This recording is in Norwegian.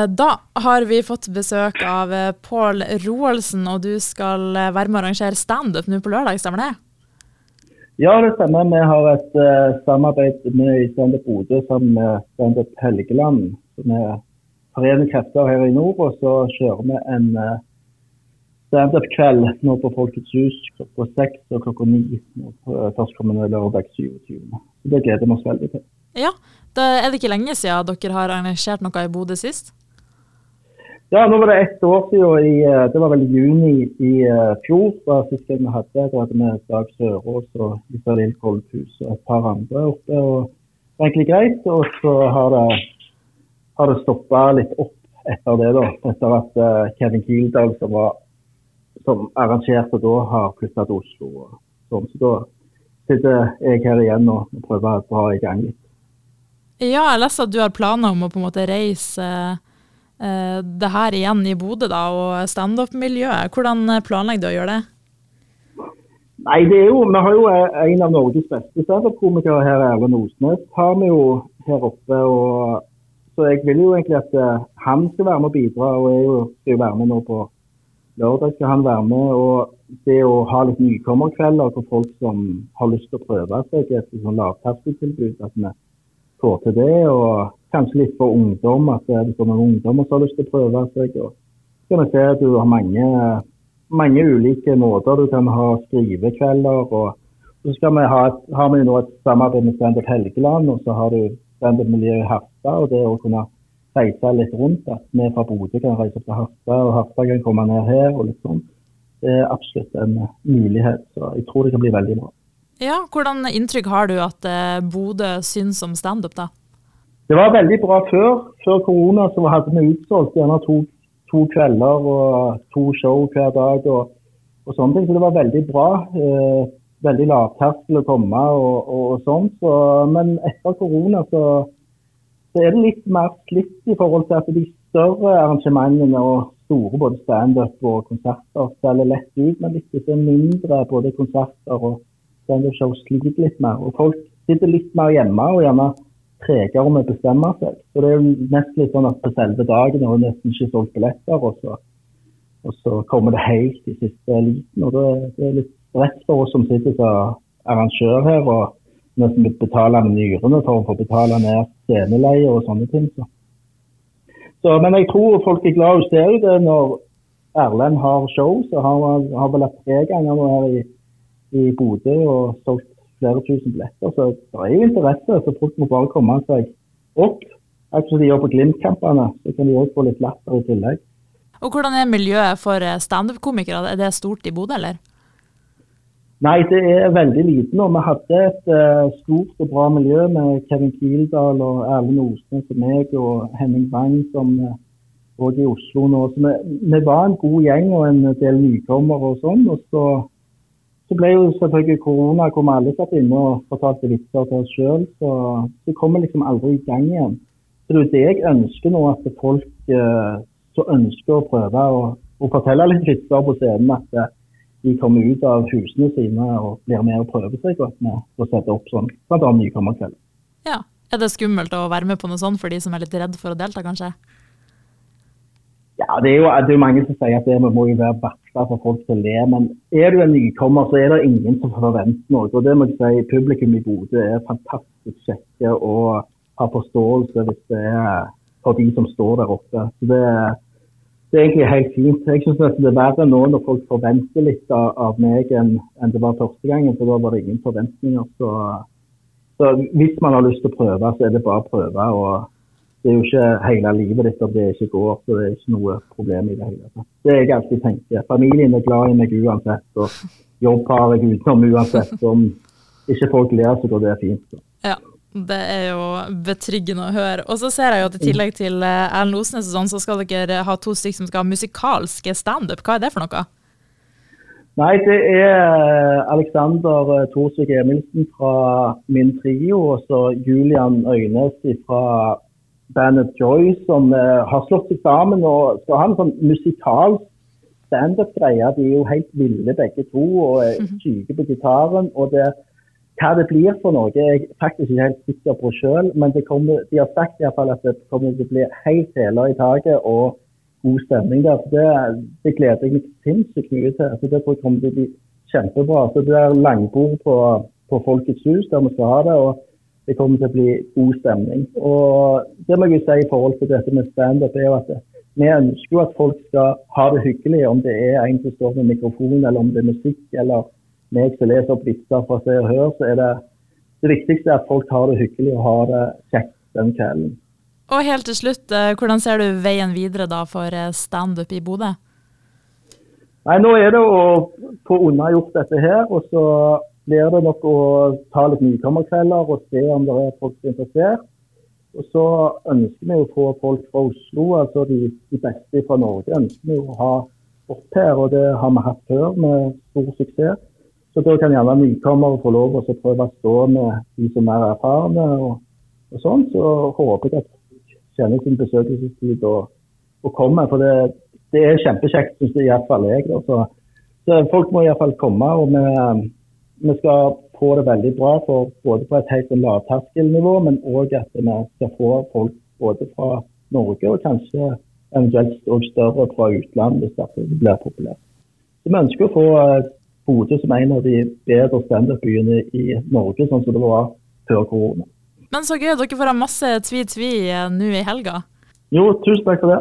Eh, da har vi fått besøk av eh, Pål Roaldsen, og du skal eh, være med å arrangere standup nå på lørdag, stemmer det? Ja, det stemmer. Vi har et uh, samarbeid med Standup Bodø sammen med Standup Helgeland. Som er forener krefter her i nord. Og så kjører vi en uh, standup-kveld nå på Folkets hus klokka seks og klokka ni førstkommende lørdag 27. Så det gleder vi oss veldig til. Ja, da er det ikke lenge siden dere har arrangert noe i Bodø sist? Ja, nå var det ett år siden. I, eh, det var vel juni i uh, fjor. da sist gang vi hadde det. hadde vi Dag Sørås og Isalill Koldhus og et par andre oppe. og det var egentlig greit. Og så har det, har det stoppa litt opp etter det, da. Etter at uh, Kevin Kildahl, som, som arrangerte da, har flytta til Oslo. Sånn. Så da sitter jeg her igjen og prøver å dra i gang litt. Ja, jeg leste at du har planer om å på en måte reise uh, det her igjen i Bodø da, og standup-miljøet. Hvordan planlegger du å gjøre det? Nei, det er jo, Vi har jo en av Norges beste standup-komikere her, Erlend Osnes, har vi jo her oppe. og Så jeg vil jo egentlig at uh, han skal være med og bidra. og Jeg skal jo være med nå på lørdag. skal han være med, og Det å ha litt nykommerkvelder for folk som har lyst til å prøve seg, et sånn lavterskeltilbud. at vi får til det. Og kanskje litt for ungdom, at det er mange ungdommer som har lyst til å prøve seg. Og så kan vi se at du har mange, mange ulike måter. Du kan ha skrivekvelder. og så skal vi ha, et, har vi nå et samarbeid med Standup Helgeland, og så har du Standup Miljø i Harstad. og det å kunne reise litt rundt. At vi fra Bodø kan reise til Harstad, og Harstad kan komme ned her. og litt sånn. Det er absolutt en mulighet. Så jeg tror det kan bli veldig bra. Ja, Hvordan inntrykk har du at eh, Bodø syns om standup, da? Det var veldig bra før. Før korona så hadde vi utsolgt gjerne to, to, kvelder og to show hver dag. og, og sånne ting, Så det var veldig bra. Eh, veldig lavterskel å komme og, og, og sånn. Så, men etter korona så, så, er det litt mer slitt i forhold til at de større arrangementene og store både standup og konserter selger lett ut, men litt mindre både konserter og standup-show sliter litt mer. Og folk sitter litt mer hjemme og gjerne tregere med å bestemme seg. Så det er jo nesten litt sånn at på selve dagen er det nesten ikke solgt billetter, og så, og så, kommer det helt i siste liten. Og det, det er litt rett for oss som sitter som arrangør her og nesten betale med nyrene for å få betale ned sceneleie og sånne ting. Så. Så, men jeg tror folk er glad. Du ser jo det når Erlend har show, så har han har vel hatt tre ganger nå her i i Bodø og solgt flere tusen billetter. Så det er jo interesse, så folk må bare komme seg opp. Akkurat som de gjør på Glimt-kampene, så kan de òg få litt latter i tillegg. Og Hvordan er miljøet for eh, standup-komikere? Er det stort i Bodø, eller? Nei, det er veldig lite nå. Vi hadde et uh, stort og bra miljø med Kevin Kildahl og Erlend Osnes og meg og Henning Bang som òg uh, i Oslo nå. Så vi, vi, var en god gjeng og en del nykommere og sånn. Og så så ble jo selvfølgelig korona hvor vi alle satt inne og fortalte vitser til oss sjøl. Så vi kommer liksom aldri i gang igjen. Så det er jo det jeg ønsker nå, at folk eh, som ønsker å prøve å, å fortelle litt vitser på scenen, at eh, de kommer ut av husene sine og blir med og prøver seg godt med å sette opp sånn, bl.a. nykommerkveld. Ja. Er det skummelt å være med på noe sånt for de som er litt redd for å delta, kanskje? Ja, det er jo det er mange som sier at det må jo være varsla for folk å le. Men er du en nykommer, så er det ingen som forventer noe. Og det må jeg si, Publikum i Bodø er fantastisk kjekke og har forståelse hvis det er for de som står der oppe. Så det, det er egentlig helt fint. Jeg syns det er verre nå når folk forventer litt av, av meg enn, enn, det var første gangen. For da var det ingen forventninger. Så, så hvis man har lyst til å prøve, så er det bare å prøve. og det er jo ikke hele livet ditt at det ikke går, så det er ikke noe problem i det hele tatt. Det jeg alltid tenker. Familien er glad i meg uansett, og jobb har jeg utenom uansett. Om ikke folk ler, så går det fint. Så. Ja, det er jo betryggende å høre. Og så ser jeg jo at i tillegg til eh, Erlend Osnes og sånn, så skal dere ha to stykker som skal ha musikalske standup. Hva er det for noe? Nei, det er eh, Alexander eh, Thorsvik Emilsen fra min trio, og så Julian Øynes fra bandet Joy som uh, har slått seg sammen og skal ha en sånn musikalsk standup-greie. De er jo helt ville begge to og er mhm. syke på gitaren. og det hva det blir for noe, er jeg faktisk ikke helt sikker på sjøl. Men kommer, de har sagt i hvert fall at det kommer til å bli helt hæler i taket og god stemning der. Så det, det gleder jeg meg sinnssykt mye til. Så det tror jeg kommer til å bli kjempebra. Så det er langbord på, på Folkets hus der vi skal ha det. og det kommer til å bli god stemning. Og det må jeg si i forhold til dette med standup, er jo at vi ønsker jo at folk skal ha det hyggelig, om det er en som står med mikrofon, eller om det er musikk, eller meg som leser opp vitser fra Se og Hør, så er det det viktigste at folk har det hyggelig og har det kjekt den kvelden. Og helt til slutt, eh, hvordan ser du veien videre da for eh, standup i Bodø? Nei, Nå er det å få unnagjort dette her, og så blir det nok å ta litt nykommerkvelder og se om det er folk som er interessert. Og så ønsker vi å få folk fra Oslo, altså de, de beste fra Norge, ønsker vi å ha opp her. Og det har vi hatt før med stor suksess. Så da kan gjerne nykommere få lov å prøve å stå med de som er erfarne. og, og sånn. Så håper jeg at folk kjenner sin besøkelsestid og, og kommer. For det, det er kjempekjekt, syns iallfall jeg. Da. Så, så folk må iallfall komme. og vi, vi skal få det veldig bra for både på et helt lavterskelnivå, men òg at vi skal få folk både fra Norge og kanskje eventuelt òg større fra utlandet hvis det blir populært. Så Vi ønsker å få eh, Bodø som en av de bedre standup-byene i Norge, sånn som det var før korona. Men så gøy, dere får ha masse tvi-tvi eh, nå i helga. Jo, tusen takk for det.